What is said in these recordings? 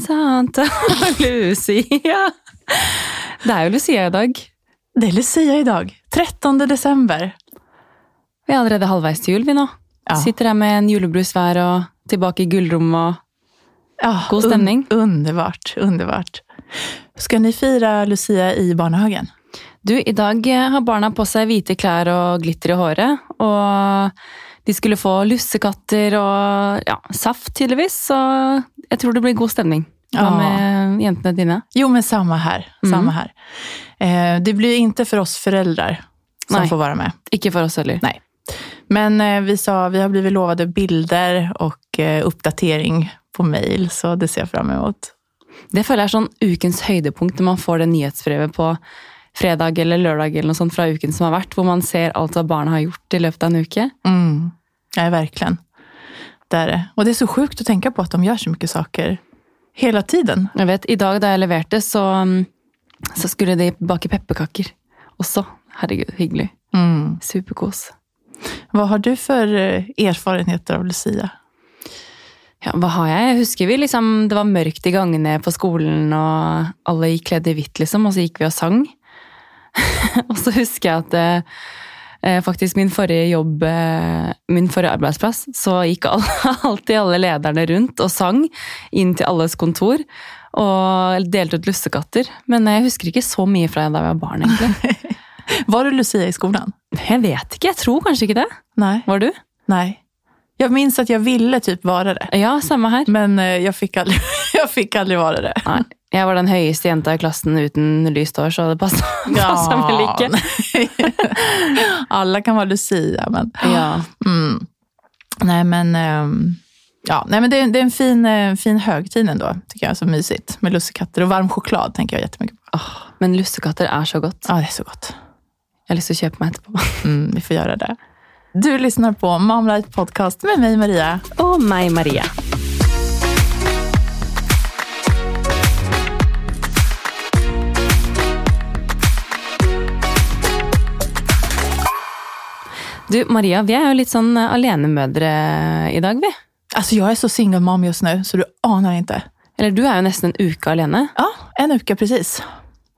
Santa Lucia. Det er jo Lucia i dag. Det er Lucia i dag. 13 desember. Vi er allerede halvveis til jul, vi nå. Ja. Sitter her med en julebrus hver og tilbake i gullrommet og Ja, God stemning. Un underbart, underbart. Skal ni fira Lucia i barnehagen? Du, i dag har barna på seg hvite klær og glitter i håret. Og de skulle få lussekatter og ja, saft, tydeligvis. Så jeg tror det blir god stemning. Hva Ja. med jentene dine? Jo, men samme her. Samme Mm. her. Eh, det blir ikke for oss foreldre som Nei. får være med. Ikke for oss heller. Nei. Men eh, vi sa vi har blitt lovet bilder og eh, oppdatering på mail, så det ser jeg fram mot. Det føler jeg er sånn ukens høydepunkt når man får det nyhetsbrevet på fredag eller lørdag eller noe sånt fra uken som har vært, hvor man ser alt hva barna har gjort i løpet av en uke. Mm. Ja, verkligen. Det är det. Och det är så sjukt att tänka på att de gör så mycket saker hela tiden. Jeg vet, I dag da jeg leverte, så, mm, så skulle de bake pepperkaker også. Herregud, hyggelig. Mm. Superkos. Vad har du för eh, erfarenheter av Lucia? Ja, hva har jeg? Jeg husker vi liksom, Det var mørkt i gangene på skolen, og alle gikk kledd i hvitt, liksom, og så gikk vi og sang. og så husker jeg at eh, faktisk min forrige jobb, eh, min forrige arbeidsplass, så gikk alltid alle lederne rundt og sang inn til alles kontor. Og delte ut lussekatter. Men jeg husker ikke så mye fra da jeg var barn, egentlig. Var du Lucia i skolen? Jeg vet ikke, jeg tror kanskje ikke det. Nei. Var du? Nei. Jag minns att jag ville typ vara det. Ja, samme her. Men eh, jag fick aldrig, jag fick aldrig vara det. Nei, jeg var den høyeste jenta i klassen uten lyst hår, så det passa vel ikke. Alla kan være Lucia, men... Ja. Mm. Nei, men... um, Ja, Nei, men det, är, det er en fin, eh, fin högtid ändå, tycker jag. Så mysigt. Med lussekatter Og varm choklad tenker jeg jättemycket på. Åh, men lussekatter er så godt. Ja, det er så godt. Jeg har lyst til å kjøpe meg etterpå. Mm, vi får gjøre det. Du lyssnar på Mamlight Podcast med meg, Maria. Og meg, Maria. Du, Maria, vi er jo litt sånn eh, alenemødre i dag, vi. Alltså, jag är så single mom just nu, så du anar inte. Eller du er jo nesten en uke alene. Ja, en uke precis.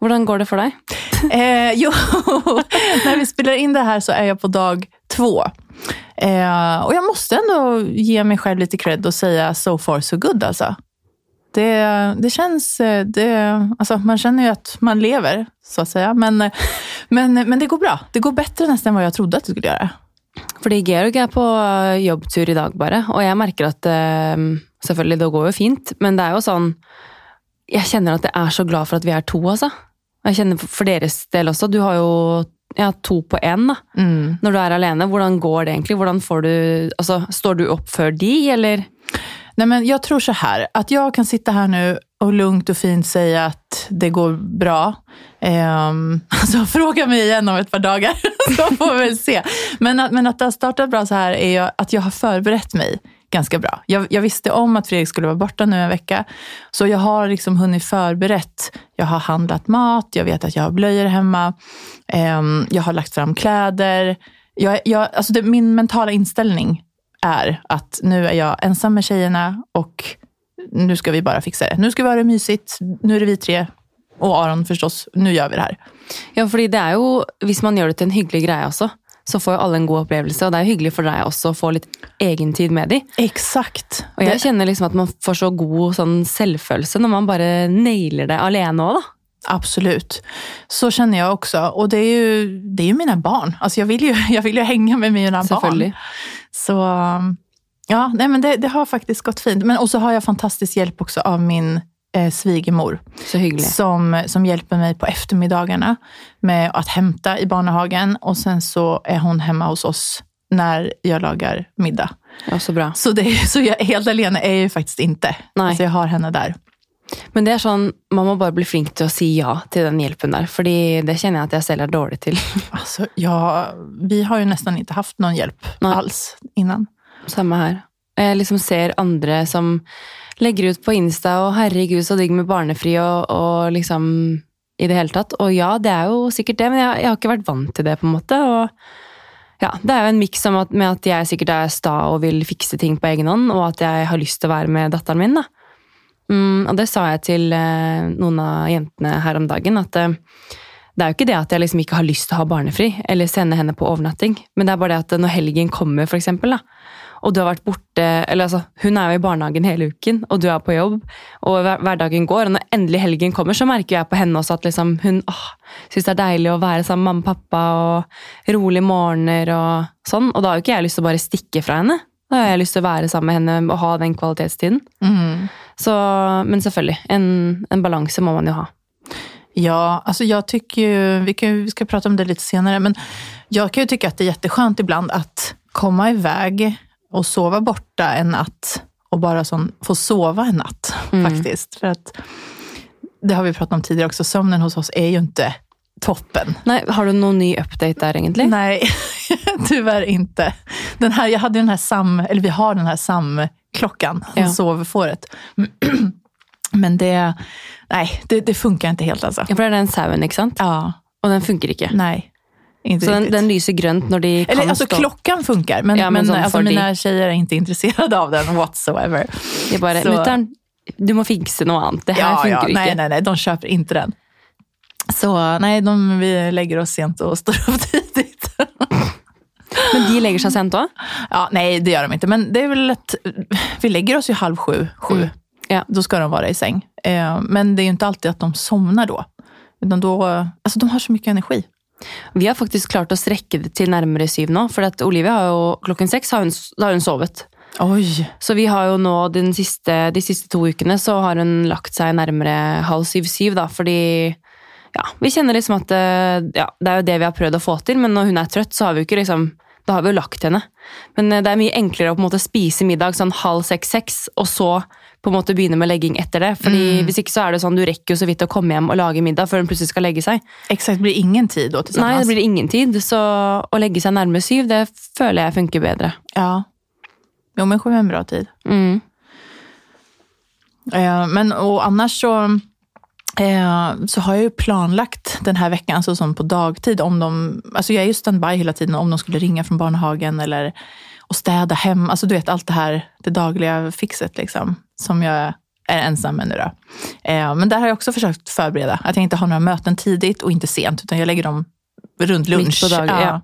Hvordan går det for deg? Eh, jo, når vi spiller inn det her, så er jeg på dag två. Eh, og jeg måste ändå ge mig själv lite cred si säga so far so good alltså. Det, det känns, eh, det, alltså man kjenner jo at man lever så att säga. Men, men, men det går bra. Det går bedre nesten enn hva jeg trodde at det skulle gjøre. Fordi Georg er på jobbtur i dag bare, og jeg merker at eh, selvfølgelig det går jo fint, men det er jo sånn Jeg kjenner at jeg er så glad for at vi er to, altså. Jeg kjenner for- deres del også. Du har jo ja, to på én, da. Mm. Når du er alene, hvordan går det egentlig? Hvordan får du Altså, står du opp før de, eller? Nei, men jeg tror så her, at jeg kan sitte her nu och lugnt och fint säga att det går bra. Ehm, alltså, fråga mig igen om ett par dagar, så får vi se. Men att, men att det har startat bra så här är att jag har förberett mig ganska bra. Jag, jag visste om att Fredrik skulle vara borta nu en vecka, så jag har liksom hunnit förberett. Jag har handlat mat, jag vet att jag har blöjor hemma, ehm, jag har lagt fram kläder. Jag, jag, alltså det, min mentala inställning är att nu är jag ensam med tjejerna och nu ska vi bara fixa det. Nu ska vi ha det mysigt, nu är det vi tre og Aron förstås, nu gjør vi det her. Ja, fordi det er jo Hvis man gjør det til en hyggelig greie også, så får jo alle en god opplevelse, og det er jo hyggelig for deg også å få litt egentid med de. Exakt. Og jeg Det, kjenner liksom at man får så god sånn selvfølelse når man bare nailer det alene òg, da. absolut. Så kjenner jeg også. Og det er jo, det er jo mine barn. Altså, jeg, vil jo, jeg vil jo henge med mine barn. Selvfølgelig. Så ja, nej men det, det har faktisk gått fint. Men och så har jag fantastisk hjälp också av min eh, svigermor. Som, som hjälper mig på eftermiddagarna med att hämta i barnehagen och sen så är hon hemma hos oss när jag lagar middag. Ja, så bra. Så, det, så jag, helt alene är jag ju faktiskt inte. Nej. Alltså jag har henne där. Men det er sånn, man må bare bli flink til å si ja til den hjelpen der, fordi det kjenner jeg at jeg selv er dårlig til. Altså, ja, vi har jo nesten ikke hatt noen hjelp Nej. alls innan. Samme her. Jeg liksom ser andre som legger ut på Insta og 'herregud, så digg med barnefri' og, og liksom i det hele tatt. Og ja, det er jo sikkert det, men jeg, jeg har ikke vært vant til det, på en måte. og ja, Det er jo en miks med at jeg sikkert er sta og vil fikse ting på egen hånd, og at jeg har lyst til å være med datteren min. da. Mm, og det sa jeg til eh, noen av jentene her om dagen, at eh, det er jo ikke det at jeg liksom ikke har lyst til å ha barnefri, eller sende henne på overnatting, men det er bare det at når helgen kommer, for eksempel, da, og du har vært borte eller altså, Hun er jo i barnehagen hele uken, og du er på jobb, og hver- hverdagen går. Og når endelig helgen kommer, så merker jeg på henne også at liksom, hun åh, syns det er deilig å være sammen med mamma og pappa og rolige morgener og sånn. Og da har jo ikke jeg lyst til å bare stikke fra henne. Da har jeg lyst til å være sammen med henne og ha den kvalitetstiden. Mm. Så, men selvfølgelig, en, en balanse må man jo ha. Ja, alltså jag tycker ju, vi, kan, vi ska prata om det lite senare, men jag kan ju tycka att det är jätteskönt ibland att komma iväg och sova borta en natt och bara sån, få sova en natt faktiskt. För att, det har vi pratat om tidigare också, sömnen hos oss är ju inte toppen. Nei, Har du noen ny update der, egentlig? Nej, tyvärr inte. Den här, jag hade den här sam, eller vi har den här samklockan, Ja. sovfåret. Men det, nej, det, det funkar inte helt alltså. Ja, for det er den sauen, ikke sant? Ja, Og den funker ikke. nej. Inte Så den, den lyser grønt når de kan Eller alltså stå klockan funkar, men, Ja, men men, sån alltså, för mina tjejer är inte intresserade av den whatsoever. De bare Så- 'Mutter'n, du må fikse noe annet. Det her Ja, funker ja, ikke'. nej, nej, nej, de köper inte den. Så nej, de, vi lägger oss sent och står upp tidigt. Men de legger seg sent òg? Ja, nei, det gjør de ikke. Men det er vel ett, vi legger oss jo halv sju, sju. Mm. Ja. Då ska de vara i säng. Eh, Men det är ju inte alltid att de somnar då. Utan då, alltså de har så mycket energi. Vi har faktisk klart å strekke det til nærmere syv nå. For at Olivia har jo klokken seks har hun, har hun sovet. Oj. Så vi har jo nå siste, de siste to ukene så har hun lagt seg nærmere halv syv-syv, da. Fordi ja, vi kjenner liksom at eh, ja, det er jo det vi har prøvd å få til, men når hun er trøtt, så har vi jo ikke liksom Da har vi jo lagt henne. Men eh, det er mye enklere å på en måte spise middag sånn halv seks-seks, og så på en måte begynne med legging etter det. Fordi Hvis ikke så er det sånn du rekker jo så vidt å komme hjem og lage middag før hun plutselig skal legge seg. Exakt, blir ingen tid da, Nei, det blir ingen tid, så å legge seg nærmere syv, det føler jeg funker bedre. Ja. Jo, men sju er en bra tid. Mm. Eh, Men og annars så, så har jag ju planlagt den här veckan, alltså som på dagtid, om de, alltså jag är ju standby hela tiden om de skulle ringa från barnhagen eller och städa hem, alltså du vet allt det här, det dagliga fixet liksom, som jag är ensam med nu då. Eh, Men där har jag också försökt förbereda, att jag inte har några möten tidigt och inte sent, utan jag lägger dem runt lunch. Dagen, ja.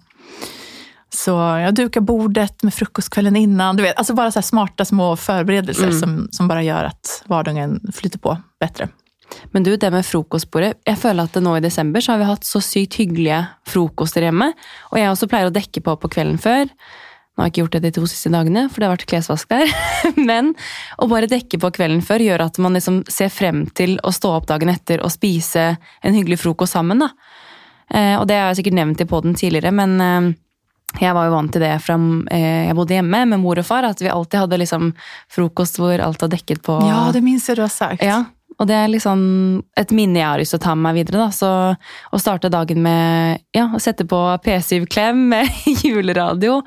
Så jag dukar bordet med frukostkvällen innan. Du vet, alltså bara så här smarta små förberedelser Mm. som, som bara gör att vardagen flyter på bättre. Men du, det med frokostbordet. Jeg føler at nå i desember så har vi hatt så sykt hyggelige frokoster hjemme. Og jeg også pleier å dekke på på kvelden før. Nå har jeg ikke gjort det de to siste dagene, for det har vært klesvask der. Men å bare dekke på kvelden før gjør at man liksom ser frem til å stå opp dagen etter og spise en hyggelig frokost sammen. da. Eh, og det har jeg sikkert nevnt i poden tidligere, men eh, jeg var jo vant til det fra eh, jeg bodde hjemme med mor og far, at vi alltid hadde liksom frokost hvor alt var dekket på Ja, det minns jag du har sagt. ja, og det er liksom et minne jeg har lyst til å ta med meg videre. Da. Så å starte dagen med ja, å sette på P7-klem med juleradio,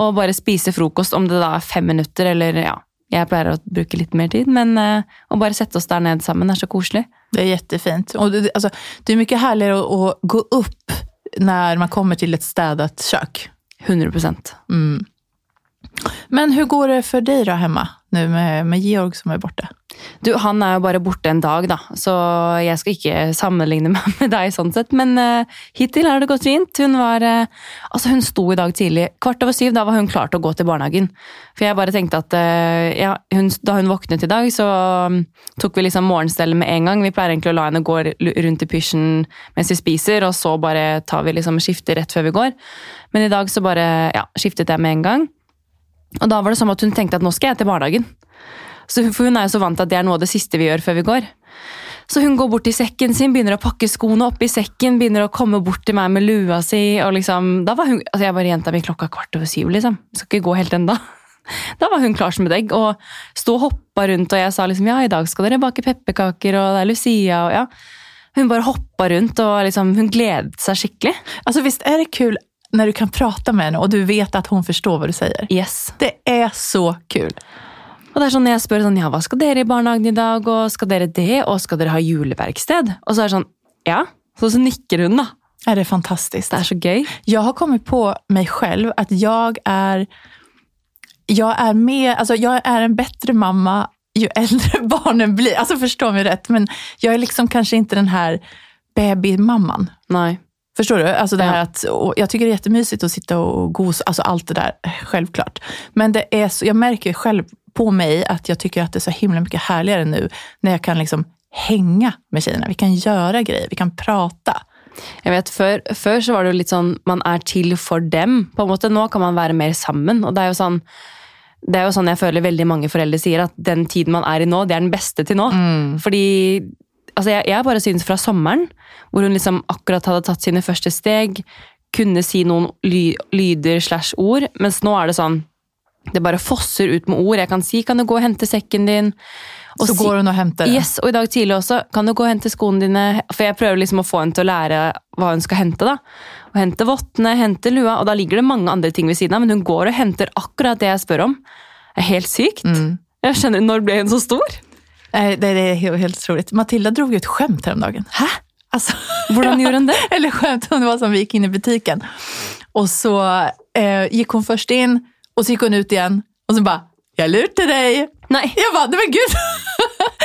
og bare spise frokost, om det da er fem minutter eller ja, jeg pleier å bruke litt mer tid, men uh, å bare sette oss der ned sammen er så koselig. Det er kjempefint. Og det, altså, det er mye herligere å, å, gå opp når man kommer til et stedet kjøkken. 100 Mm. Men hvordan går det for deg da hjemme, nå med, med Georg som er borta? Du, han er jo bare borte en dag, da, så jeg skal ikke sammenligne meg med deg sånn sett. Men uh, hittil har det gått fint. Hun var uh, Altså, hun sto i dag tidlig. Kvart over syv, da var hun klar til å gå til barnehagen. For jeg bare tenkte at uh, ja, hun, da hun våknet i dag, så um, tok vi liksom morgenstellet med en gang. Vi pleier egentlig å la henne gå rundt i pysjen mens vi spiser, og så bare tar vi liksom skifter rett før vi går. Men i dag så bare ja, skiftet jeg med en gang. Og da var det som at hun tenkte at nå skal jeg til barnehagen. Så, for hun er jo så vant til at det er noe av det siste vi gjør før vi går. Så hun går bort til sekken sin, begynner å pakke skoene oppi sekken, begynner å komme bort til meg med lua si. og liksom, da var hun, altså Jeg bare jenta mi klokka kvart over syv, liksom. Skal ikke gå helt ennå. Da var hun klar som et egg og sto og hoppa rundt, og jeg sa liksom ja, i dag skal dere bake pepperkaker, og det er Lucia, og ja. Hun bare hoppa rundt, og liksom, hun gledet seg skikkelig. Altså, visst er det kul når du kan prate med henne og du vet at hun forstår hva du sier? Yes. Det er så kul. Og det er sånn jeg spør sånn, ja, hva skal dere i barnehagen i dag, og skal dere det, og skal dere ha juleverksted? Og så er det sånn, ja. Så, så nikker hun, da. Er det fantastiskt? Det er så gøy. Jeg har kommet på meg selv at jeg er jeg er, med, alltså jeg er en bedre mamma jo eldre barnen blir, alltså forstå meg rett, men jeg er liksom kanskje ikke den her babymamman. Nei. Förstår du? Alltså det här Ja. att, och jag tycker det är jättemysigt att sitta och gosa, alltså allt det där, självklart. Men det är så, jag märker själv på mig att jag tycker att det är så himla mycket härligare nu när jag kan liksom hänga med tjejerna. Vi kan göra grejer, vi kan prata. Jeg vet, før, før så var det jo litt sånn man er til for dem. på en måte. Nå kan man være mer sammen. og Det er jo sånn det er jo sånn jeg føler veldig mange foreldre sier, at den tiden man er i nå, det er den beste til nå. Fordi altså jeg, jeg bare synes fra sommeren, hvor hun liksom akkurat hadde tatt sine første steg, kunne si noen ly, lyder slash ord, mens nå er det sånn Det bare fosser ut med ord. Jeg kan si 'kan du gå og hente sekken din'? Og så går hun og henter det. Yes, og i dag tidlig også. Kan du gå og hente skoene dine? For jeg prøver liksom å få henne til å lære hva hun skal hente. da. Og Hente vottene, hente lua, og da ligger det mange andre ting ved siden av, men hun går og henter akkurat det jeg spør om. Det er helt sykt. Jeg skjønner, Når ble hun så stor? Nej, det, er jo helt, utrolig. Matilda Matilda ut skjemt her om dagen. Hæ? Altså, Hvordan gjorde hun det? Eller skämt, det var som vi gikk inn i butiken. Og så eh, gikk hun først in och så gick hon ut igen. Och så bara, jag lurte dig. Nei. Jag bara, nej men gud.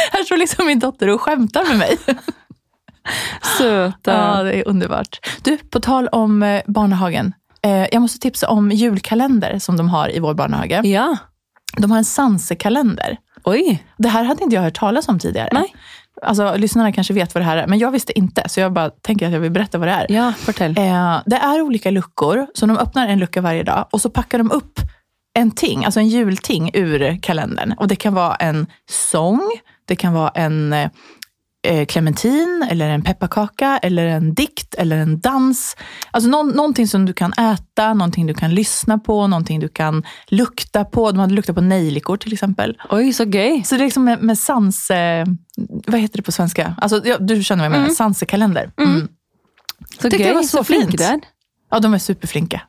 Här står liksom min dotter och skämtar med mig. Søte. Ja, det är underbart. Du, på tal om eh, barnehagen. Jeg jag måste tipsa om julkalender som de har i vår barnehage. Ja. De har en sansekalender. Oi. Oj. Det här hade inte jag hört talas om tidigare. Nej. Alltså, lyssnarna kanske vet vad det här är, men jag visste inte. Så jag bara tänker att jag vill berätta vad det är. Ja, fortell. Eh, det är olika luckor, så de öppnar en lucka varje dag och så packar de upp en ting, alltså en julting ur kalendern. Och det kan vara en sång, det kan vara en eh, eller en pepparkaka, eller en dikt, eller en dans. Alltså någon, någonting som du kan äta, någonting du kan lyssna på, någonting du kan lukta på. De hade luktat på nejlikor till exempel. Oj, så gøy. Så det är liksom med, med sans... Eh, vad heter det på svenska? Alltså, ja, du känner vad jag menar. Sansekalender. Mm. Så Tyckte gøy. det var så fint. du er. Ja, de är superflinka.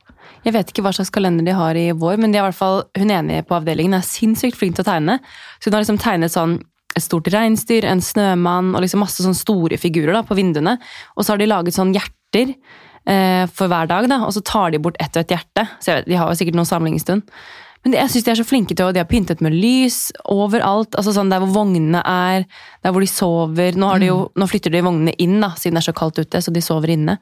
Jeg vet ikke hva slags kalender de har i vår, men de er i hvert fall, hun enige på avdelingen er sinnssykt flink til å tegne. Så hun har liksom tegnet sånn et stort reinsdyr, en snømann og liksom masse sånn store figurer da, på vinduene. Og så har de laget sånn hjerter eh, for hver dag, da, og så tar de bort ett og ett hjerte. Så vet, De har jo sikkert noen samling en stund. Men det, jeg synes de er så flinke til å De har pyntet med lys overalt. altså sånn Der hvor vognene er, der hvor de sover. Nå, de jo, nå flytter de vognene inn, da, siden det er så kaldt ute, så de sover inne.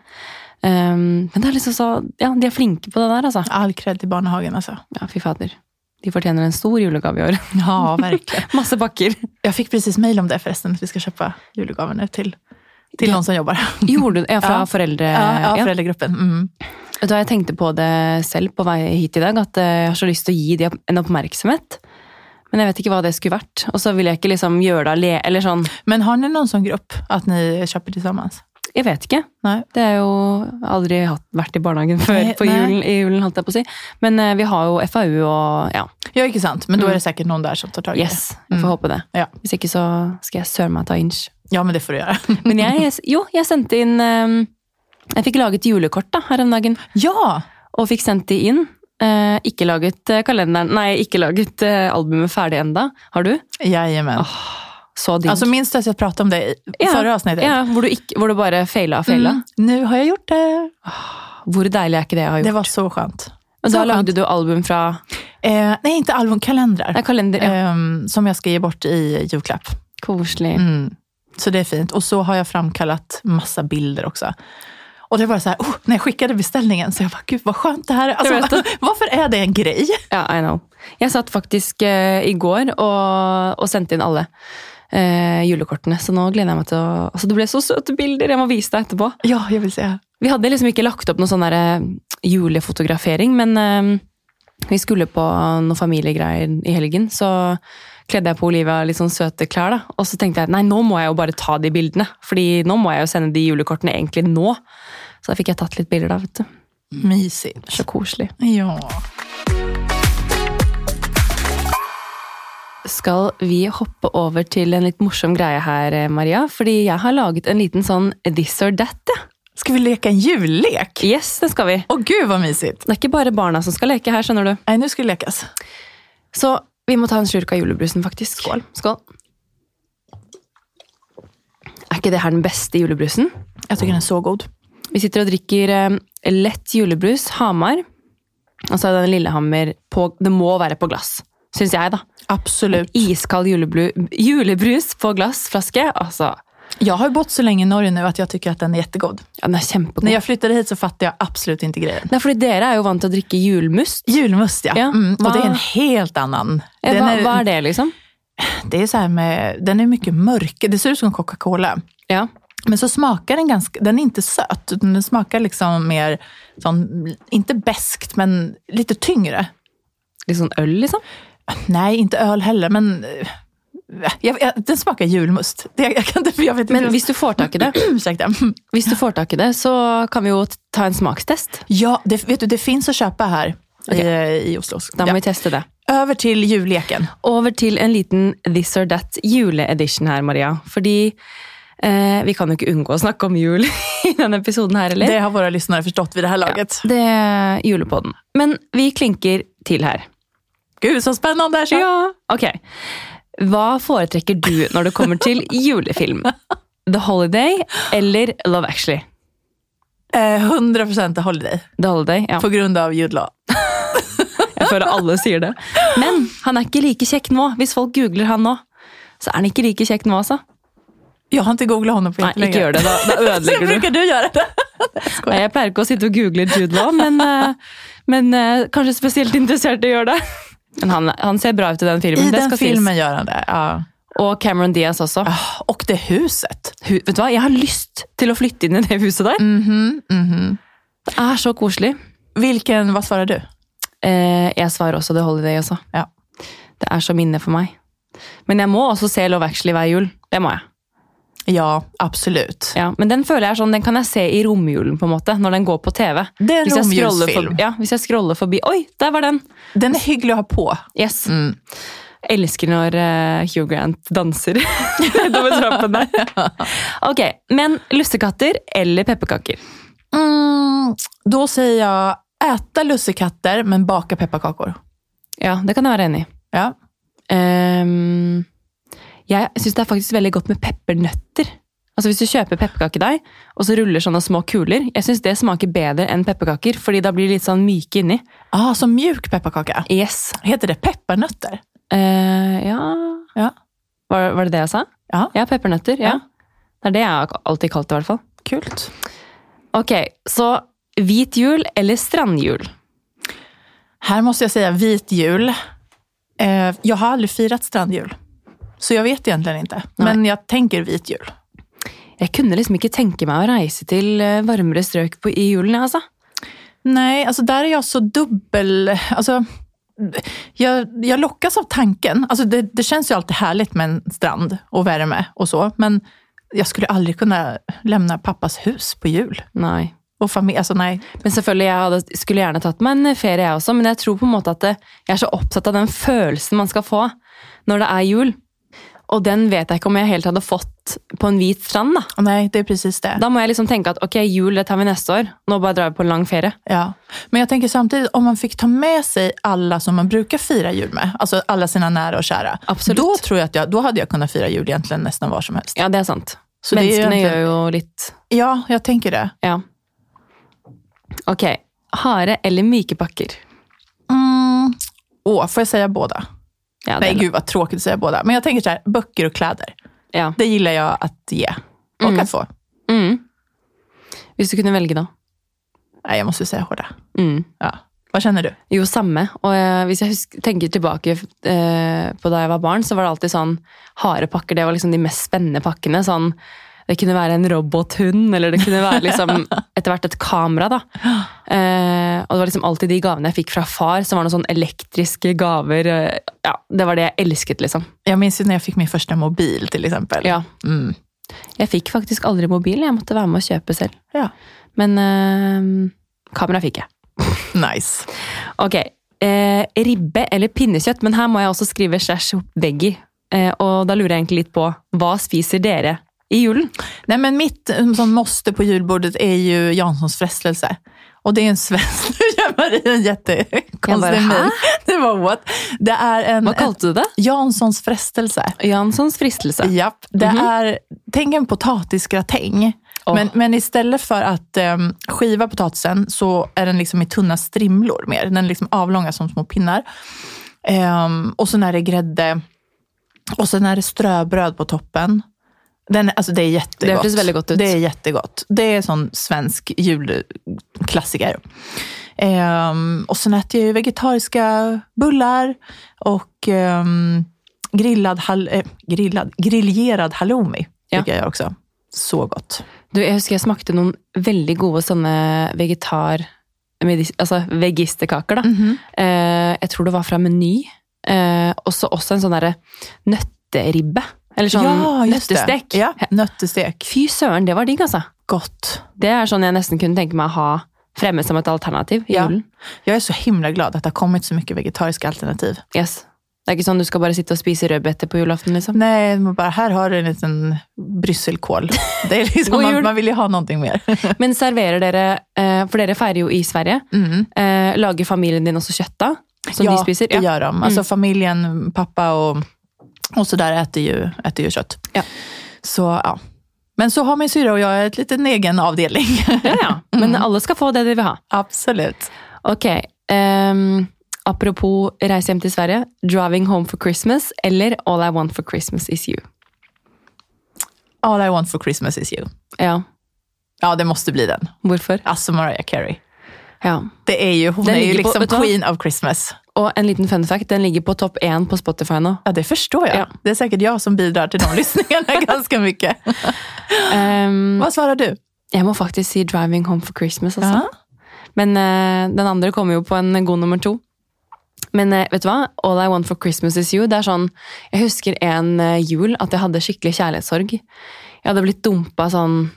Um, men det er liksom så, ja, de er flinke på det der, altså. All kred til barnehagen altså. Ja, fy fader. De fortjener en stor julegave i år. Ja, virkelig. Masse pakker. Jeg fikk precis mail om det forresten. At vi skal kjøpe julegavene til, til noen Ja. som jobber. Gjorde du Ja, fra Ja. foreldre... Ja, ja, foreldregruppen. Mm. Hva, Jeg tenkte på det selv på vei hit i dag, at eh, jeg har så lyst til å gi dem en oppmerksomhet. Men jeg vet ikke hva det skulle vært. Og så vil jeg ikke liksom gjøre det alene. Eller sånn, Men har ni sånn gruppe? grupp, dere ni köper tillsammans? Jeg vet ikke. Nei. Det er jo aldri hatt, vært i barnehagen før Nei, på nei. julen, i julen, holdt jeg på å si. Men eh, vi har jo FAU og ja, Ja, ikke sant. Men da er det sikkert noen der som tar tak i yes. det. Jeg får håpe det. Ja. Hvis ikke så skal jeg søren meg ta inch. ja, men det får du gjøre. Men jeg, jo, jeg sendte inn um, Jeg fikk laget julekort da, her om dagen. ja! og fikk sendt de inn. Eh, ikke laget eh, kalenderen, nei, ikke laget eh, albumet ferdig enda. Har du? Jajamän. Så digg. Altså du att jag om det i Ja, forrige avsnittet? Ja, hvor du, ikke, hvor du bare feila og feila. Mm, nu har jeg gjort det. Hvor deilig er ikke det jeg har gjort? Det var så skjønt. Og da lagde du album fra Eh, Nei, ikke album, kalendrar. Kalender. Ja. eh, som jeg skal gi bort i julklapp. Koselig. Mm. Så det er fint. Og så har jeg framkalt masse bilder også. Og det var så här, oh, när jag skickade beställningen så jag bara, gud vad skönt det här är. Alltså, varför är det en grej? Ja, I know. Jeg satt faktisk eh, i går og, og sendte inn alle eh, julekortene, så nå gleder jeg meg til å altså, Det ble så søte bilder! Jeg må vise deg etterpå. Ja, jeg vil se. Vi hadde liksom ikke lagt opp noe sånn der, eh, julefotografering, men eh, vi skulle på noen familiegreier i helgen, så kledde jeg på Olivia litt sånn søte klær, da. Og så tenkte jeg nei, nå må jeg jo bare ta de bildene, fordi nå må jeg jo sende de julekortene egentlig nå. Så da fikk jeg tatt litt bilder da, vet du. Mysigt. Så koselig. Ja. Skal vi hoppe over til en litt morsom greie her, eh, Maria? Fordi jeg har laget en liten sånn this or that, ja. Skal vi leke en julelek? Yes, det skal vi. Å gud vad mysigt. Det er ikke bare barna som skal leke her, skjønner du. Nei, nå skal det lekes. Så vi må ta en slurk av julebrusen, faktisk. Skål. Skål. Er ikke det her den beste julebrusen? Jeg syns den er så god. Vi sitter og drikker eh, lett julebrus, Hamar. Og så er det den Lillehammer på Det må være på glass. Syns jeg, da. Absolut. Iskald julebru, julebrus på glassflaske. Altså, Jag har bott så länge i Norge nu att jag tycker att den är jättegod. ja, den er kjempegod. När jag flyttade hit så fattade jag absolut inte grejen. Er fordi dere er jo vant å drikke julmust. Julmust ja. Ja, Mm, och det är en helt annan. Ja, Den är, hva er det, liksom? det är så här med, den är mycket mörk. Det ser ut som Coca-Cola. Ja. Men så smakar den ganska, den är inte söt. Utan den smakar liksom mer, sån, inte beskt men lite tyngre. Litt sånn øl, liksom? Nej, inte öl heller men eh, jag, jag, den smakar julmust. Det, jag kan inte, jag vet Men hvis du får tak i det, Ursäkta. hvis du får tak i det, så kan vi jo ta en smakstest. Ja, det, vet du, det finns att köpa här i, i Oslo. Da må Ja. vi teste det. Över till julleken. Over til en liten This or That juleedition her, Maria. Fordi eh, vi kan jo ikke unngå å snakke om jul i denne episoden her, eller? Det har våra lyssnare förstått vid det här laget. Det er julepodden. Men vi klinker til her. Gud, så spennende! Så. Ja, ok. Hva foretrekker du når det kommer til julefilm? The Holiday eller Love Actually? Eh, 100% Holiday, The Holiday, ja. på grunn av Jude Law. Jeg føler alle sier det. Men han er ikke like kjekk nå. Hvis folk googler han nå, så er han ikke like kjekk nå, altså. Jag har inte googlat hånda på Nei, ikke gjør det. Da, da ødelegger du. bruker du gjøre det. Nei, Jeg pleier ikke å sitte og google Jude Law, men, eh, men eh, kanskje spesielt interessert i å gjøre det. Men han, han ser bra ut i den filmen. I det den skal filmen gjør han det. Ja. Og Cameron Diaz også. Ah, Og det huset. Hu, vet du hva? Jeg har lyst til å flytte inn i det huset der. Mhm, mhm. Det er så koselig. Hvilken, hva svarer du? Eh, jeg svarer også The Holiday også. Ja. Det er så minne for meg. Men jeg må også se Love Actually hver jul. Det må jeg. Ja, absolutt. Ja, men den føler jeg sånn, den kan jeg se i romjulen, på en måte, når den går på TV. Det er en romjulsfilm. ja, hvis jeg scroller forbi Oi, der var den! Den er hyggelig å ha på. Yes. Mm. Elsker når eh, Hugh Grant danser nedover trappen der. Ok, men lussekatter eller pepperkaker? Mm, da sier jeg äta lussekatter men baka pepparkakor. Ja, det kan jeg være enig i. Ja. Ehm, jeg syns det er faktisk veldig godt med peppernøtter. Altså Hvis du kjøper pepperkakedeig og så ruller sånne små kuler, jeg syns det smaker bedre enn pepperkaker, fordi da blir de litt sånn myke inni. Ah, så mjuk pepperkake? Yes. Heter det peppernøtter? Eh, ja Ja. var, var det det jeg sa? Ja, Ja, peppernøtter. Ja. Ja. Det er det jeg har alltid kalt det, i hvert fall. kult. Ok, så hvit jul eller strandjul? Her må jeg si hvit jul. Eh, jag har aldri firat strandjul. Så jag vet egentligen inte. Men jag tänker vit jul. Jeg kunne liksom ikke tenke meg å reise til eh, varmere strøk på, i julen, jeg, altså. Nei, altså der er jeg så dubbel... Altså jeg, jeg lokkes av tanken. Altså, det, det kjennes jo alltid herlig med en strand og varme og så. Men jeg skulle aldri kunne lämna pappas hus på jul. Nei. Og familie, altså nei. Men selvfølgelig, jeg hadde, skulle gjerne tatt meg en ferie, jeg også. Men jeg tror på en måte at det, jeg er så opptatt av den følelsen man skal få når det er jul. Og den vet jeg ikke om jeg helt hadde fått på en hvit strand. Da Nei, det er precis det. Da må jeg liksom tenke at ok, jul det tar vi neste år. Nå bare drar vi på en lang ferie. Ja. Men jeg tenker samtidig, om man fikk ta med seg alle som man bruker fira jul med, altså alle sine nære og kjære, da då tror jeg at jeg, då hadde jeg kunnet fira jul egentlig nesten hva som helst. Ja, det er sant. Så det Menneskene egentlig- gjør jo litt Ja, jeg tenker det. Ja. Ok. Harde eller myke pakker? Mm. Åh, får jeg säga båda? Ja, Nej, gud vad tråkigt att säga båda. Men jag tänker så här, böcker och kläder. Ja. Det gillar jag att ge. Och Mm. att få. Mm. Hvis du kunne velge, da? Nej, jag måste säga hårda. Mm. Ja. Vad känner du? Jo, samme. Og eh, hvis jeg husker, tenker tilbake eh, på da jeg var barn, så var det alltid sånn harepakker. Det var liksom de mest spennende pakkene. Sånn, det kunne være en robothund, eller det kunne være liksom etter hvert et kamera. da. Eh, og det var liksom alltid de gavene jeg fikk fra far, som var noen sånn elektriske gaver. eh, ja, Det var det jeg elsket, liksom. Jeg minnes når jeg fikk min første mobil til eksempel. Ja. Mm. Jeg fikk faktisk aldri mobil, jeg måtte være med å kjøpe selv. Ja. Men øh, kamera fikk jeg. Nice. Ok, eh, ribbe eller pinnekjøtt, men her må jeg også skrive slash veggie. Eh, og da lurer jeg egentlig litt på, hva spiser dere i julen? Nei, men mitt sånn som måste på julbordet er jo Janssons frestelse. Och det är en svensk... Nu gör Marie en jättekonstig min. Det var what? Det är en, Vad kallade du det? Janssons frestelse. Janssons frestelse? Japp, det Mhm. är, tänk en potatisgratäng. Oh. Men, men istället för att um, skiva potatisen så är den liksom i tunna strimlor mer. Den är liksom avlånga som små pinnar. Um, och sen är det grädde. Och sen är det ströbröd på toppen. Den, alltså det är jättegott. Det hørtes veldig godt ut. Det är jättegott. Det är sån svensk julklassiker. Ehm, och sen äter jag ju vegetariska bullar och ehm, grillad, hal- eh, grillad, griljerad halloumi. Ja. Tycker jag också. Så godt. Du, jeg husker jeg smakte noen veldig gode sånne vegetar... Altså vegisterkaker, da. Mhm. Eh, jeg tror det var fra Meny. Eh, også, også en sånn derre nøtteribbe. Eller sånn ja, nøttestek. Ja, nøttestek. Fy søren, det var digg, altså. Godt. Det er sånn jeg nesten kunne tenke meg å ha fremme som et alternativ i Ja. julen. Jeg er så himla glad at det har kommet så mye vegetariske alternativ. Yes. Det er ikke sånn du skal bare sitte og spise rødbeter på julaften, liksom. Nei, bare, her har du en liten brysselkål. Det er liksom, man, man vil jo ha noe mer. Men serverer dere eh, For dere feirer jo i Sverige. Mm. Lager familien din også kjøtt da? Som ja, de spiser? Ja, det gjør de. Altså, familien, pappa och, så der, äter ju, äter ju kött. Ja. Så ja. Men så har min syra och jag ett liten egen avdeling. ja, ja. Men alle skal få det de vil ha. Absolut. Ok. Um, apropos reise hjem til Sverige. 'Driving home for Christmas' eller 'All I want for Christmas is you'. All I want for Christmas is you. Ja, Ja, det måste bli den. hvorfor? Altså Mariah Carey. Ja. Det är ju, hon Den är ju liksom på- queen of Christmas. Og en liten fun fact, den ligger på topp én på Spotify nå. Ja, det forstår jeg. Ja. Det er sikkert jeg som bidrar til de lyssningarna ganske mye. Hva svarer svarar du? jeg må faktisk si 'Driving home for Christmas'. Altså. Ja. Men uh, den andre kommer jo på en god nummer to. Men eh, vet du hva? All I want for Christmas is you. Det er sånn, Jeg husker en eh, jul at jeg hadde skikkelig kjærlighetssorg. Jeg hadde blitt dumpa sånn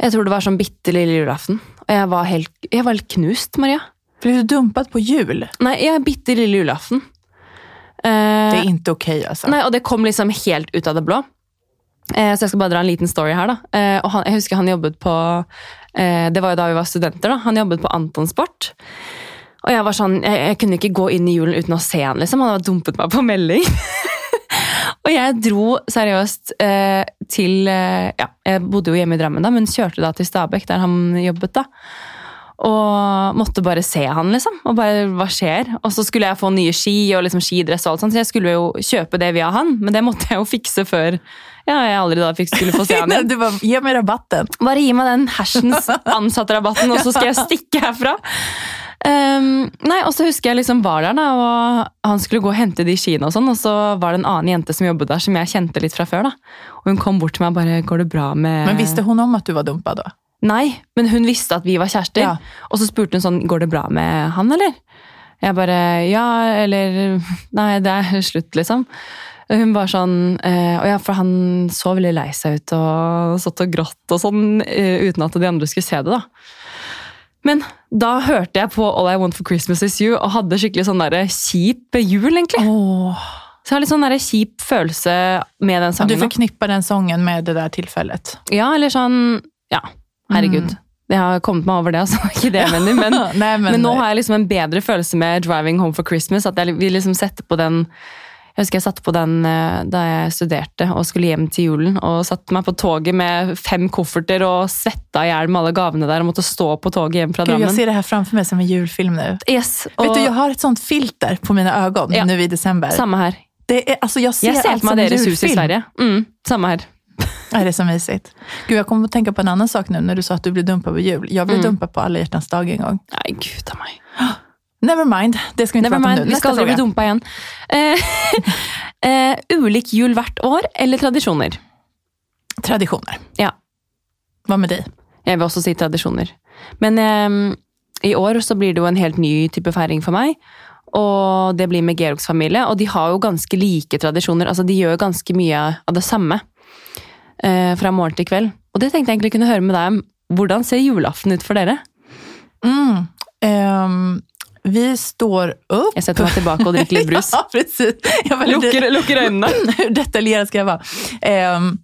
Jeg tror det var sånn bitte lille julaften. Og jeg var helt, jeg var helt knust, Maria. Blev du dumpad på jul? Nei, jeg bitte lille julaften. Eh, Det är inte okej alltså. Nei, og det kom liksom helt ut av det blå. Eh, så jeg skal bare dra en liten story her, da. Eh, og han, jeg husker han jobbet på eh, Det var jo da vi var studenter, da. Han jobbet på Anton Sport. Og jeg var sånn, jeg, jeg kunne ikke gå inn i julen uten å se han, liksom. Han hadde dumpet meg på melding. og jeg dro seriøst eh, til eh, Ja, jeg bodde jo hjemme i Drammen da, men kjørte da til Stabekk, der han jobbet, da. Og måtte bare se han, liksom. Og bare, hva skjer? Og så skulle jeg få nye ski og liksom skidress og alt sånt, så jeg skulle jo kjøpe det via han, men det måtte jeg jo fikse før ja, jeg aldri da fikk skulle få se han igjen. Du bare, Gi meg rabatten. Bare gi meg den hersens ansattrabatten, og så skal jeg stikke herfra. Um, nei, og så husker jeg liksom var der, da, og han skulle gå og hente de skiene, og sånn, og så var det en annen jente som jobbet der, som jeg kjente litt fra før. da. Og hun kom bort til meg og bare 'Går det bra med Men visste hun om at du var dumpa då? Nei, men hun visste at vi var kjærester. Ja. Og så spurte hun sånn, går det bra med han, eller? Jeg bare, ja, eller Nei, det er slutt, liksom. Hun var sånn eh, Og ja, for han så veldig lei seg ut og satt og grått og sånn, eh, uten at de andre skulle se det, da. Men da hørte jeg på All I Want for Christmas Is You og hadde skikkelig sånn der kjip jul, egentlig. Oh. Så jeg har litt sånn der kjip følelse med den sangen. sangen. du forknipper den sangen med det der tilfellet? Ja, eller sånn Ja, herregud. Jeg har kommet meg over det, altså. Ikke det jeg mener, men, Nei, men, nå har jeg liksom en bedre følelse med 'Driving Home for Christmas'. At jeg vil liksom sette på den Jeg husker jeg satte på den eh, da jeg studerte og skulle hjem til julen. Og satte meg på toget med fem kofferter og svetta i hjel med alle gavene der og måtte stå på toget hjem fra Gud, Drammen. Jeg ser det her framfor meg som en julfilm nå. Yes, og Vet du, Jeg har et sånt filter på mine øyne Ja. nå i desember. Samme her. Det är, alltså jag ser, Jeg ser som meg deres hus i. Sverige. Mm, samme her. Ja, det är så mysigt. Gud, jag kommer att tänka på en annan sak nu när du sa att du blev dumpad på jul. Jag blev Mm. dumpad på alla hjärtans dag en gång. Nei, gud av meg. Never mind, det ska vi inte Never prata om nu. vi skal aldri bli fråga. dumpa igjen. Eh, ulik jul hvert år eller tradisjoner? Traditioner. Ja. Hva med deg? Jeg vil også si tradisjoner. Men um, i år så blir det jo en helt ny type feiring for meg. Og det blir med Georgs familie. Og de har jo ganske like tradisjoner. Altså, de gjør ganske mye av det samme fra morgen til kveld. Og det tenkte jeg egentlig kunne høre med deg om. Hvordan ser julaften ut for dere? Mm. um vi står opp Jeg setter meg tilbake og drikker litt brus. ja, precis. Jag var Lukker, lukker øynene. Hur detaljerad ska jag vara? Ehm,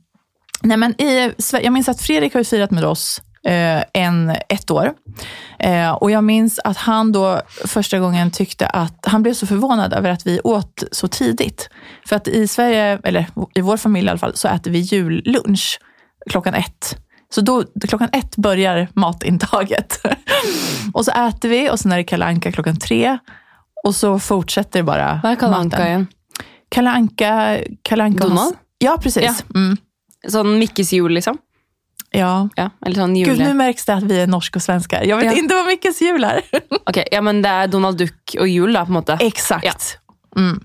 nej men i, jeg jag minns att Fredrik har feiret med oss eh, en, ett år. Eh, och jag minns att han då första gången tyckte att han blev så förvånad över att vi åt så tidigt. För att i Sverige, eller i vår familj i alla fall, så äter vi jullunch klockan ett. Så då, klockan ett börjar matintaget. och så äter vi och sen är det Kalle Anka klockan tre. Och så fortsätter det bara Hva er Kalle Anka maten. igjen? Kalle Anka, Kalle Anka Donald? Ja, precis. Ja. Mm. Sånn Mikkes jul, liksom? Ja. Ja, eller sånn Gud, nå nu märks det at vi er norsk og svenske. Jeg vet Ja. ikke hva Mickes jul er. Ok, ja, men det er Donald Duck og jul, da, på en måte. Exakt. Mm.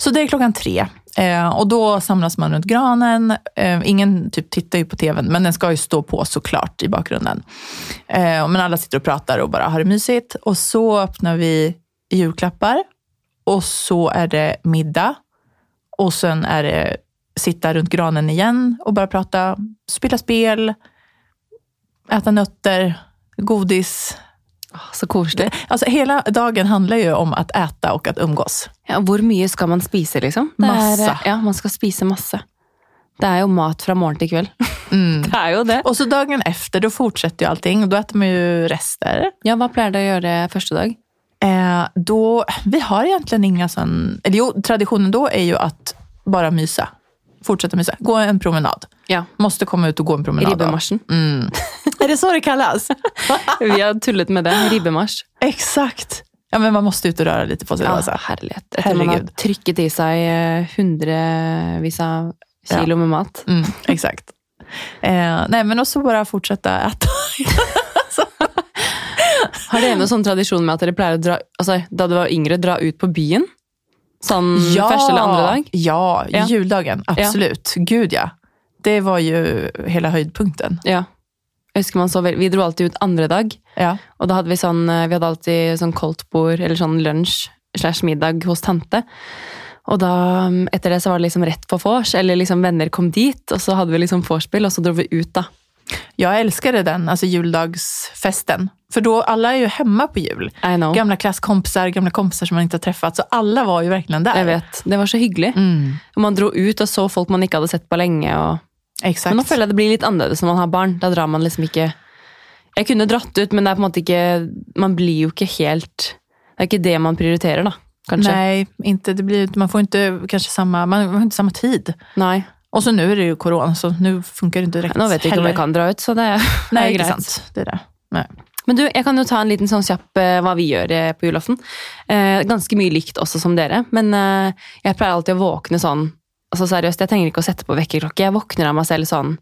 Så det er klockan tre. Eh, og da samles man rundt granen. Eh, ingen typ tittar ju på tvn, men den skal jo stå på såklart i bakgrunden. Eh, men alle sitter og prater og bare har det mysigt. Og så öppnar vi julklappar. Og så er det middag. Og sen er det sitta rundt granen igjen og bare prate, spille spel, äta nötter, godis. Så koselig. Alltså hela dagen handler jo om å äta og at umgås. Ja, hvor mye skal man spise, liksom? Det er- Masse. ja, man skal spise masse. Det er jo mat fra morgen til kveld. Mm. Det er jo det. Og så dagen efter, da fortsetter jo allting. Da spiser man jo rester. Ja, hva pleier dere å gjøre første dag? Eh, då, vi har egentlig ingen sånn Eller jo, tradisjonen da er jo at bare mysa. Fortsätta mysa. Gå en promenad. Ja. Måste komma ut och gå en promenad. då. Ribbemarsjen. Mm. är det så det kallas? Vi har tullet med det. Ribbemarsj. Exakt. Ja, men man måste ut och röra lite på sig. Ja, Alltså. herlighet. Etter man har trykket i seg eh, hundrevis av kilo med mat. Mm, exakt. Eh, nej, men bare bara fortsätta äta. Har dere noen sånn tradisjon med at dere pleier å dra altså, da du var yngre, dra ut på byen? Sånn første eller andre dag? Ja, Ja. juldagen. Ja. Gud ja. Det var jo hele höjdpunkten. Ja. Jeg husker man så vel, Vi dro alltid ut andre dag, Ja. og da hadde vi sånn eh, Vi hadde alltid sånn koldtbord eller sånn lunsj slash middag hos tante. Og da, mm, etter det så var det liksom rett på vors, eller liksom venner kom dit, og så hadde vi liksom vorspiel, og så dro vi ut, da. Jeg elsker den, altså juldagsfesten. För då, alla är ju hemma på jul. Gamla klasskompisar, gamla kompisar som man inte har träffat. Så alla var ju verkligen där. Jeg vet. Det var så hyggelig. Mm, man dro ut og så folk man ikke hadde sett på lenge. Och... exakt. Men nå føler jeg det blir litt annerledes når man har barn. Da drar man liksom ikke Jeg kunne dratt ut, men det er på en måte ikke Man blir jo ikke helt Det er ikke det man prioriterer, da. Kanskje. Nej, inte, det blir, man får inte kanske samma, man får inte samma tid. Nei. Och så nu är det ju corona, så nu funkar det inte direkt Nå vet jeg ikke om jeg kan dra ut, så det er, Nej, det er inte greit. sant. Det är det. Nej. Men du, jeg kan jo ta en liten sånn kjapp eh, hva vi gjør eh, på julaften. Eh, ganske mye likt også som dere, men eh, jeg pleier alltid å våkne sånn Altså seriøst, Jeg trenger ikke å sette på vekkerklokke. Jeg våkner av meg selv sånn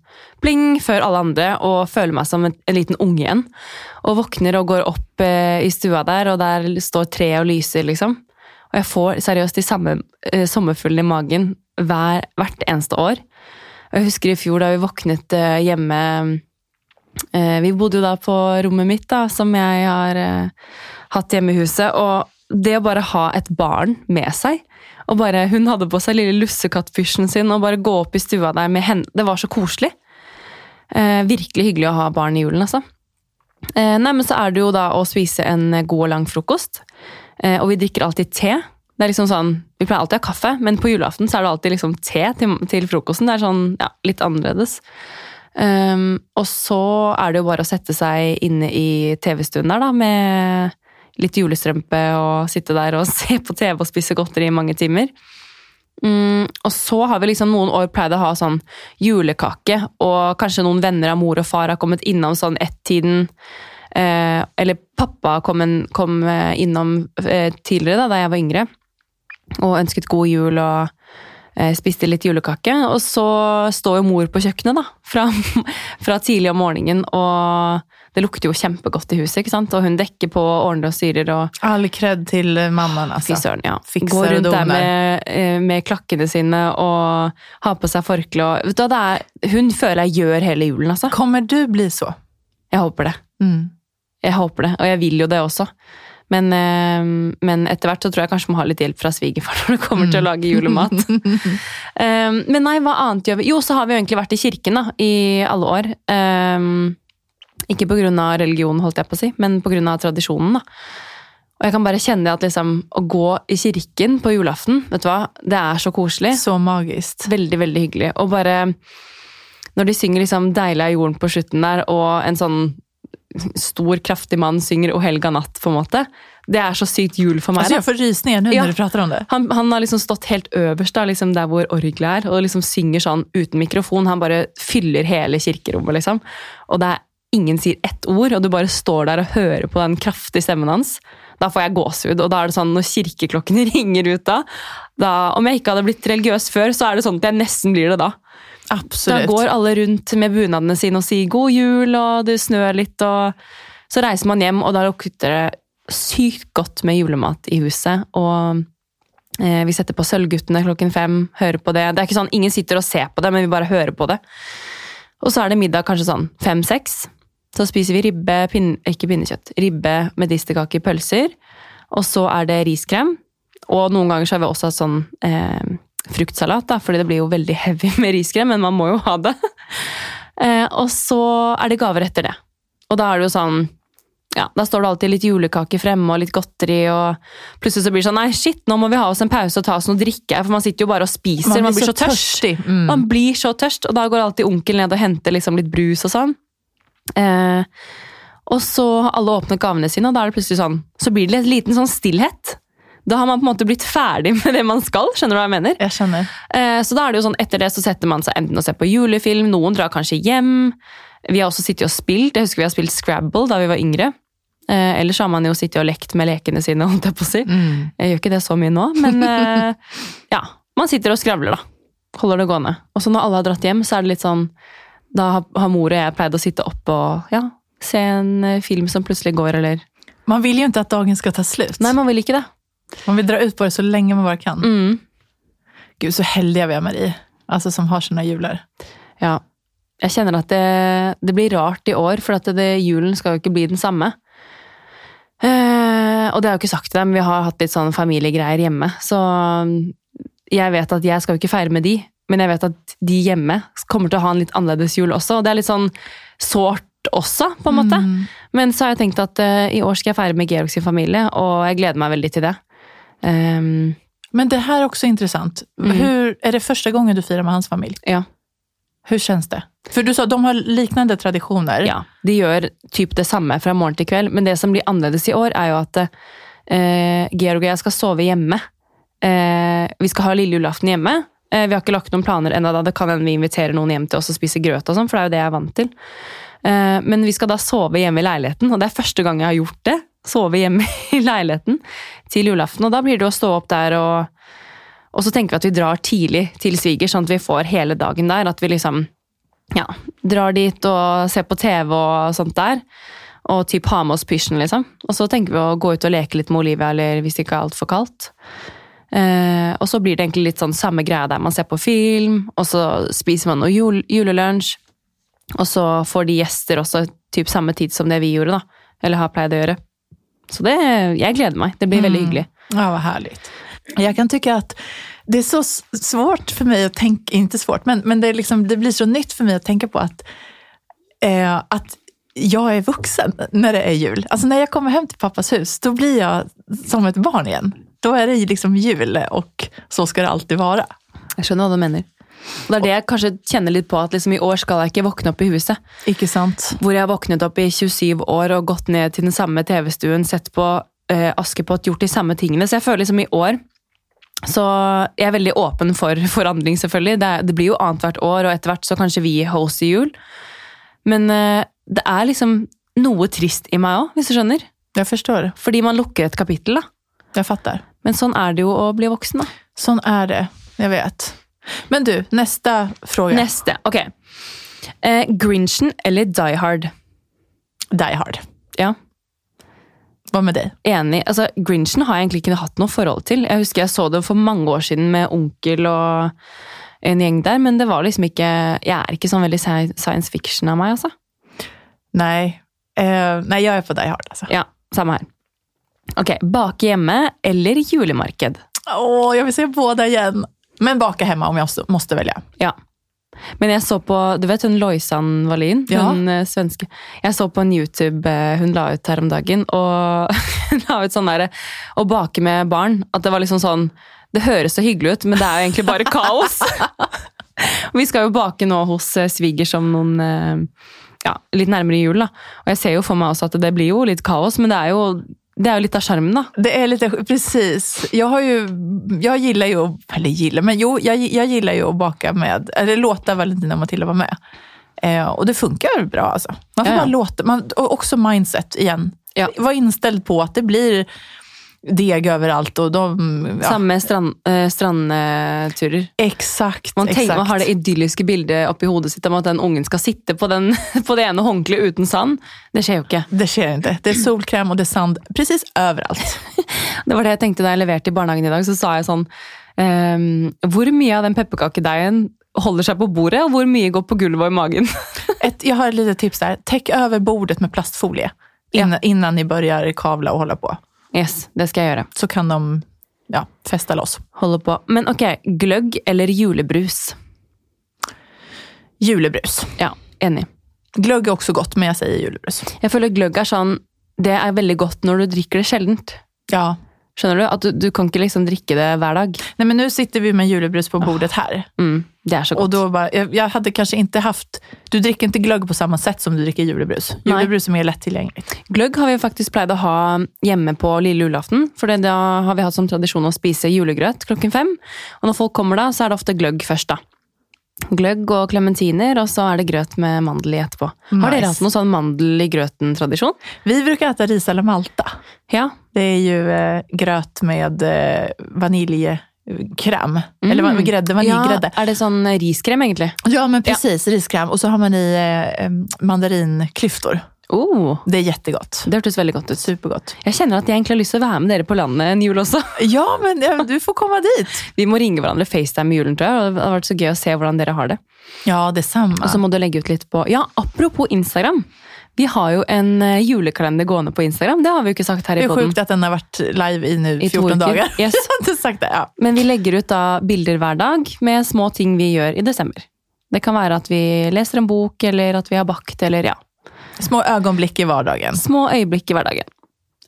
pling før alle andre og føler meg som en, en liten unge igjen. Og våkner og går opp eh, i stua der, og der står treet og lyser, liksom. Og jeg får seriøst de samme eh, sommerfuglene i magen hver, hvert eneste år. Jeg husker i fjor da vi våknet eh, hjemme Vi bodde jo da på rommet mitt, da, som jeg har eh, hatt hjemme i huset. Og det å bare ha et barn med seg og bare, Hun hadde på seg lille lussekattpysjen sin og bare gå opp i stua der med henne. Det var så koselig. Eh, virkelig hyggelig å ha barn i julen, altså. Eh, nei, men så er det jo da å spise en god og lang frokost. Eh, og vi drikker alltid te. Det er liksom sånn, Vi pleier alltid å ha kaffe, men på julaften så er det alltid liksom te til, til frokosten. Det er sånn, ja, litt annerledes. Um, og så er det jo bare å sette seg inne i TV-stuen der, da, med litt julestrømpe og sitte der og se på TV og spise godteri i mange timer. Um, og så har vi liksom noen år pleid å ha sånn julekake, og kanskje noen venner av mor og far har kommet innom sånn ett-tiden. Eh, eller pappa kom, en, kom eh, innom eh, tidligere, da, da jeg var yngre, og ønsket god jul og spiste litt julekake. Og så står jo mor på kjøkkenet da, fra, fra tidlig om morgenen, og det lukter jo kjempegodt i huset, ikke sant? Og hun dekker på, ordner og styrer og All kred til mammaen, altså. Fy søren, ja. Fikser Går rundt der med, eh, med klakkene sine og har på seg forkle og vet du, det er, Hun føler jeg gjør hele julen, altså. Kommer du bli så? Jeg håper det. Mm. Jeg håper det, og jeg vil jo det også. Men, eh, men etter hvert så tror jeg kanskje må ha litt hjelp fra svigerfar når det kommer til å lage julemat. um, men nei, hva annet gjør vi? Jo, så har vi jo egentlig vært i kirken da, i alle år. Um, ikke på grunn av religion, holdt jeg på å si, men av tradisjonen. da. Og jeg kan bare kjenne at liksom, å gå i kirken på julaften, vet du hva, det er så koselig. Så magisk. Veldig, veldig hyggelig. Og bare når de synger liksom 'Deilig er jorden' på slutten der, og en sånn stor, kraftig mann synger 'O helga natt', på en måte. Det er så sykt jul for meg. Altså, jeg får rysninger nu Ja. när du prater om det. Han, han har liksom stått helt øverst, da, liksom der hvor orgelet er, og liksom synger sånn uten mikrofon. Han bare fyller hele kirkerommet, liksom. Og det er ingen sier ett ord, og du bare står der og hører på den kraftige stemmen hans. da får jeg gåsehud. Og da er det sånn når kirkeklokkene ringer ut da, da Om jeg ikke hadde blitt religiøs før, så er det sånn at jeg nesten blir det da. Absolutt. Da går alle rundt med bunadene sine og sier god jul, og det snør litt, og så reiser man hjem, og da lukter det sykt godt med julemat i huset. Og eh, vi setter på Sølvguttene klokken fem, hører på det. Det er ikke sånn, Ingen sitter og ser på det, men vi bare hører på det. Og så er det middag kanskje sånn fem-seks. Så spiser vi ribbe, pinne, ikke pinnekjøtt, ribbe, medisterkake, pølser. Og så er det riskrem. Og noen ganger så har vi også hatt sånn eh, fruktsalat, da, fordi det blir jo veldig heavy med riskrem, men man må jo ha det. eh, og så er det gaver etter det. Og da er det jo sånn ja, Da står det alltid litt julekake fremme og litt godteri, og plutselig så blir det sånn Nei, shit, nå må vi ha oss en pause og ta oss noe drikke, for man sitter jo bare og spiser. Man, blir så, tørst. Mm. Man blir så tørst, og da går alltid onkel ned og henter liksom litt brus og sånn. Eh, og så har alle åpnet gavene sine, og da er det plutselig sånn Så blir det en liten sånn stillhet. Da har man på en måte blitt ferdig med det man skal. skjønner du hva jeg mener? Jeg skjønner. Eh, så da er det jo sånn, etter det så setter man seg enten og ser på julefilm, noen drar kanskje hjem. Vi har også sittet og spilt, jeg husker vi har spilt Scrabble da vi var yngre. Eh, ellers har man jo sittet og lekt med lekene sine, holdt jeg på å si. Mm. Jeg gjør ikke det så mye nå, men eh, ja. Man sitter og skravler, da. Holder det gående. Og så når alle har dratt hjem, så er det litt sånn Da har, mor og jeg pleid å sitte oppe og ja, se en eh, film som plutselig går, eller Man vil jo ikke at dagen skal ta slut. Nei, man vil ikke det. Man vill dra ut på det så länge man bara kan. Mm. Gud, så heldiga vi är Marie. Alltså som har sånne jular. Ja. Jeg kjenner at det, det blir rart i år, for at det, julen skal jo ikke bli den samme. Eh, og det har jeg jo ikke sagt til dem, vi har hatt litt sånn familiegreier hjemme. Så jeg vet at jeg skal jo ikke feire med de, men jeg vet at de hjemme kommer til å ha en litt annerledes jul også. Og det er litt sånn sårt også, på en måte. Mm. Men så har jeg tenkt at eh, i år skal jeg feire med Georg sin familie, og jeg gleder meg veldig til det. Ehm, Men det här är också intressant. Mm. Hur, är det första gången du firar med hans familj? ja. Hur känns det? For du sa de har liknende tradisjoner. Ja, de gjør typ det samme fra morgen til kveld, men det som blir annerledes i år, er jo at eh, Georg og jeg skal sove hjemme. Eh, vi skal ha lille julaften hjemme. Eh, vi har ikke lagt noen planer ennå, da. det kan hende vi inviterer noen hjem til oss og spiser grøt og sånn, for det er jo det jeg er vant til. Eh, men vi skal da sove hjemme i leiligheten, og det er første gang jeg har gjort det. Sove hjemme i leiligheten til julaften, og da blir det å stå opp der og Og så tenker vi at vi drar tidlig til svigers, sånn at vi får hele dagen der. At vi liksom ja, drar dit og ser på TV og sånt der. Og typ ha med oss pysjen, liksom. Og så tenker vi å gå ut og leke litt med Olivia, eller hvis det ikke er altfor kaldt. Eh, og så blir det egentlig litt sånn samme greia der man ser på film, og så spiser man noe jul julelunsj. Og så får de gjester også typ samme tid som det vi gjorde, da. Eller har pleid å gjøre. Så det, jeg gleder meg. Det blir veldig hyggelig. Ja, vad härligt. Jag kan tycka att det är så svårt för mig att tänka, inte svårt, men, men det, är liksom, det blir så nytt för mig att tänka på att, eh, att jag är vuxen när det är jul. Alltså när jag kommer hem till pappas hus, då blir jag som ett barn igen. Då är det liksom jul och så ska det alltid vara. Jeg skjønner hva du mener. Og det er det jeg kanskje kjenner litt på, at liksom i år skal jeg ikke våkne opp i huset. Ikke sant? Hvor jeg har våknet opp i 27 år og gått ned til den samme TV-stuen, sett på eh, Askepott, gjort de samme tingene. Så jeg føler liksom i år Så jeg er veldig åpen for forandring, selvfølgelig. Det, det blir jo annethvert år, og etter hvert så kanskje vi hoster jul. Men eh, det er liksom noe trist i meg òg, hvis du skjønner. Jeg forstår. Fordi man lukker et kapittel, da. Jeg fatter. Men sånn er det jo å bli voksen, da. Sånn er det. Jeg vet. Men du, nästa fråga. Neste. Ok. Eh, Grinchen eller Die Hard? Die Hard. Ja. Hva med det? Enig. Altså, Grinchen har jeg egentlig ikke hatt noe forhold til. Jeg husker jeg så det for mange år siden med onkel og en gjeng der, men det var liksom ikke Jeg er ikke sånn veldig science fiction av meg, altså. Nei. Eh, nei, jeg er på Die Hard altså. Ja, samme her. Ok, Bake hjemme eller julemarked? Åh, jeg vil se både igen. Men baka hemma om jag måste- måtte välja. Ja. Men jeg så på Du vet hun Loisan Wallin? Ja. Hun eh, svenske. Jeg så på en YouTube eh, hun la ut her om dagen, og hun la ut sånn derre Å bake med barn. At det var liksom sånn Det høres så hyggelig ut, men det er jo egentlig bare kaos. Vi skal jo bake nå hos eh, svigers om noen Ja, litt nærmere jul, da. Og jeg ser jo for meg også at det blir jo litt kaos, men det er jo, det er jo litt av sjarmen, da. Det är lite, precis. Jag, har ju, jag gillar ju, eller gillar, men jo, jag, jag gillar ju att baka med, eller låta Valentina och Matilda vara med. Eh, och det funkar bra alltså. Man får Ja, ja. bara låta, man, och också mindset igen. Ja. Var inställd på att det blir deg överallt och de... Ja, Samme strand, eh, strandturer. exakt, Man, tenker, exakt. man har det idylliske bildet oppi hodet sitt om at den ungen skal sitte på, den, på det ene håndkleet uten sand. Det skjer jo ikke. Det skjer ikke. Det er solkrem og det er sand precis overalt. Det var det jeg tenkte da jeg leverte i barnehagen i dag. Så sa jeg sånn ehm, Hvor mye av den pepperkakedeigen holder seg på bordet, og hvor mye går på gulvet og i magen? Et, jeg har et lite tips der. Täck over bordet med plastfolie innan, innan ni börjar kavla og holde på. Yes, det skal jeg gjøre. Så kan de ja, fästa loss. Holde på. Men ok, gløgg eller julebrus? Julebrus. Ja, enig. Gløgg er også godt, men jeg sier julebrus. Jeg føler gløgg er sånn Det er veldig godt når du drikker det sjeldent. Ja. Skjønner du? At du, du kan ikke liksom drikke det hver dag. Nei, men nå sitter vi med julebrus på bordet her. Mm, det er så Och godt. då bara, jag, jag hade kanske inte haft... Du dricker inte glögg på samma sätt som du dricker julebrus. Julebrus är mer lättillgängligt. Gløgg har vi faktisk pleid å ha hjemme på lille julaften. For da har vi hatt som tradisjon å spise julegrøt klokken fem. Og når folk kommer da, så er det ofte gløgg først, da. Gløgg og klementiner, og så er det grøt med mandel i etterpå. Har dere hatt noe sånn mandel i grøten-tradisjon? Vi bruker spise ris eller Malta. Ja. Det er jo eh, grøt med eh, vaniljkräm. Eller va- grädde, vaniljgrädde. Ja, er det sånn riskräm egentlig? Ja, men precis. Riskräm. Och så har man i eh, mandarinklyftor. Oh, Det är jättegott. det hørtes veldig godt ut. Supergott. Jeg kjenner at jeg egentlig har lyst til å være med dere på landet en jul også. Ja, men ja, du får komma dit. Vi må ringe hverandre FaceTime i julen, tror jeg. Det har vært så gøy å se hvordan dere har det. Ja, detsamma. Og så må du legge ut litt på Ja, apropos Instagram. Vi har jo en eh, julekalender gående på Instagram. Det har vi jo ikke sagt her det i är podden. sjukt at den har vært live i nå 14 dager. Yes. Det. Ja. Men vi legger ut da bilder hver dag med små ting vi gjør i desember. Det kan være at vi leser en bok, eller at vi har bakt, eller ja. Små øyeblikk i hverdagen. Små øyeblikk i hverdagen.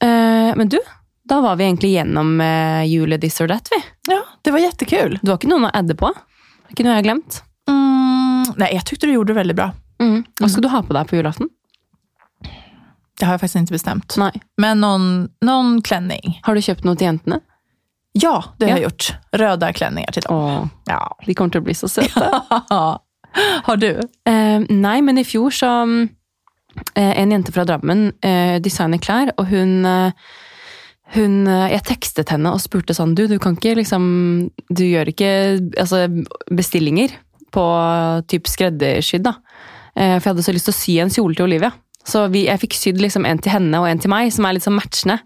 Uh, men du, da var vi egentlig gjennom uh, jule this or that, vi. Ja, det var jättekul. Du har ikke noen å adde på? Ikke noe jeg har glemt? Mm, nei, jeg syntes du gjorde det veldig bra. Mm. Hva skal du ha på deg på julaften? Det har jag faktiskt inte bestämt. Nei. Men någon, någon klänning. Har du kjøpt noe til jentene? Ja, det har Ja. jag gjort. Röda klänningar till dem. Åh, Ja. de kommer til å bli så søte. har du? Eh, nei, men i fjor så eh, En jente fra Drammen eh, designer klær, og hun eh, hun, eh, jeg tekstet henne og spurte sånn Du, du kan ikke liksom Du gjør ikke altså, bestillinger på typ skreddersydd, da. Eh, for jeg hadde så lyst til å sy en kjole til Olivia. Så vi, jeg fikk sydd liksom en til henne og en til meg, som er litt sånn matchende.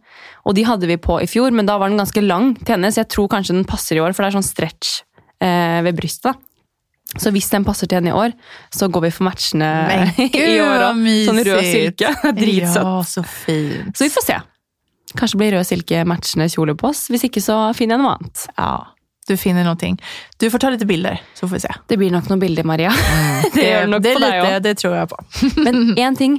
Og de hadde vi på i fjor, men da var den ganske lang til henne, så jeg tror kanskje den passer i år, for det er sånn stretch eh, ved brystet. da. Så hvis den passer til henne i år, så går vi for matchene Men i gud, år òg. Sånn rød silke. Dritsøtt. Ja, så. Så vi får se. Kanskje blir rød silke matchende kjole på oss. Hvis ikke så finner jeg noe annet. Ja, du finner noen ting. Du får ta litt bilder, så får vi se. Det blir nok noen bilder, Maria. det, gjør nok det, är på deg også. òg. det tror jeg på. Men én ting,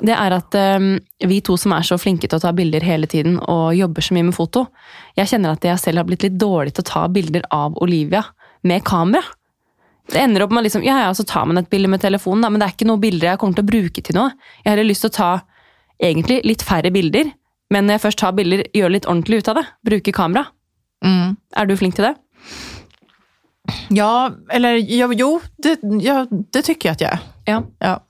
det er at um, vi to som er så flinke til å ta bilder hele tiden og jobber så mye med foto, jeg kjenner at jeg selv har blitt litt dårlig til å ta bilder av Olivia med kamera. Det ender opp med liksom, ja, ja, så tar man et bilde med telefonen, da, men det er ikke noen bilder jeg kommer til å bruke til noe. Jeg har lyst til å ta egentlig litt færre bilder, men når jeg først tar bilder, gjør litt ordentlig ut av det. Bruke kamera. Mm. Er du flink til det? Ja, eller ja, jo, det, ja, det tycker jag att jag är. Ja. Ja.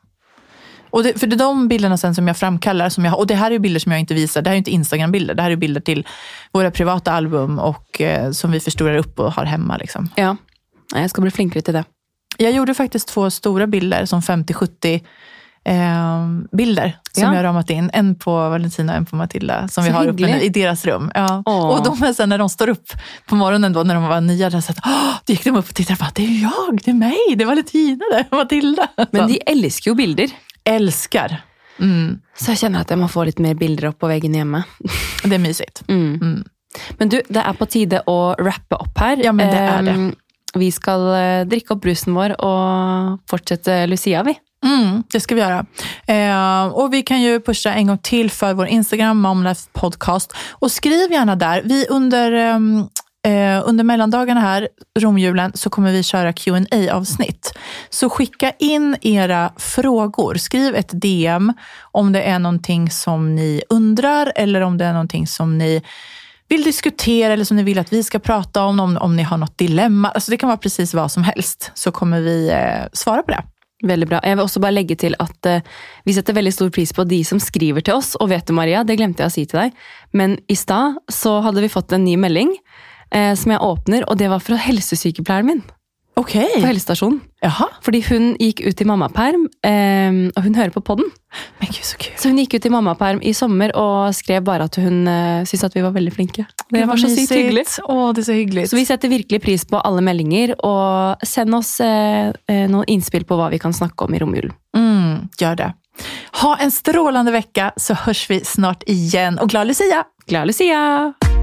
Och det, för det är de bilderna sen som jag framkallar, som jag, och det här är ju bilder som jag inte visar, det här är ju inte Instagram-bilder, det här är bilder till våra privata album och eh, som vi förstorar upp och har hemma. Liksom. ja. jag skal bli flinkere til det. Jag gjorde faktiskt två stora bilder, som 50-70 eh, bilder som Ja. jag har ramat in. En på Valentina och en på Matilda som vi Så har uppe nu, i deras rum. Ja. Åh. Och de sen när de står upp på morgonen då, när de var nya, där, så att, Åh! då gick de upp och tittade bara, det är jag, det är mig, det är Valentina, det är Matilda. Men de elsker jo bilder. Älskar. Mm. Så jeg kjenner at jeg må få litt mer bilder opp på veggen hjemme. Det är mysigt. Mm. Mm. Men du, det er på tide å rappe opp her. Ja, men det er det. Ehm, Vi skal eh, drikke opp brusen vår og fortsette Lucia, vi. Mm, det ska vi göra. Eh, och vi kan ju pusha en gång till för vår Instagram, Momlife Podcast. Och skriv gärna där. Vi under, ehm, eh, under mellandagarna här, romjulen, så kommer vi köra qa avsnitt Så skicka in era frågor. Skriv ett DM om det är någonting som ni undrar eller om det är någonting som ni vill diskutera eller som ni vill att vi ska prata om, om, om ni har något dilemma. Alltså det kan vara precis vad som helst, så kommer vi eh, svara på det. Veldig bra. Jeg vil også bare legge til at uh, vi setter veldig stor pris på de som skriver til oss. Og vet du, Maria, det glemte jeg å si til deg, men i stad så hadde vi fått en ny melding uh, som jeg åpner, og det var fra helsesykepleieren min Ok. på helsestasjonen. Jaha. Fordi hun gikk ut i mammaperm, eh, og hun hører på podden. Men gud, så kul. Så hun gikk ut i mammaperm i sommer og skrev bare at hun eh, syntes at vi var veldig flinke. Det var så sykt hyggelig. Å, det er så hyggelig. Så vi setter virkelig pris på alle meldinger, og send oss eh, eh, noen innspill på hva vi kan snakke om i romjulen. Mm, gjør det. Ha en strålende uke, så høres vi snart igjen. Og glad Lucia! Glad Lucia!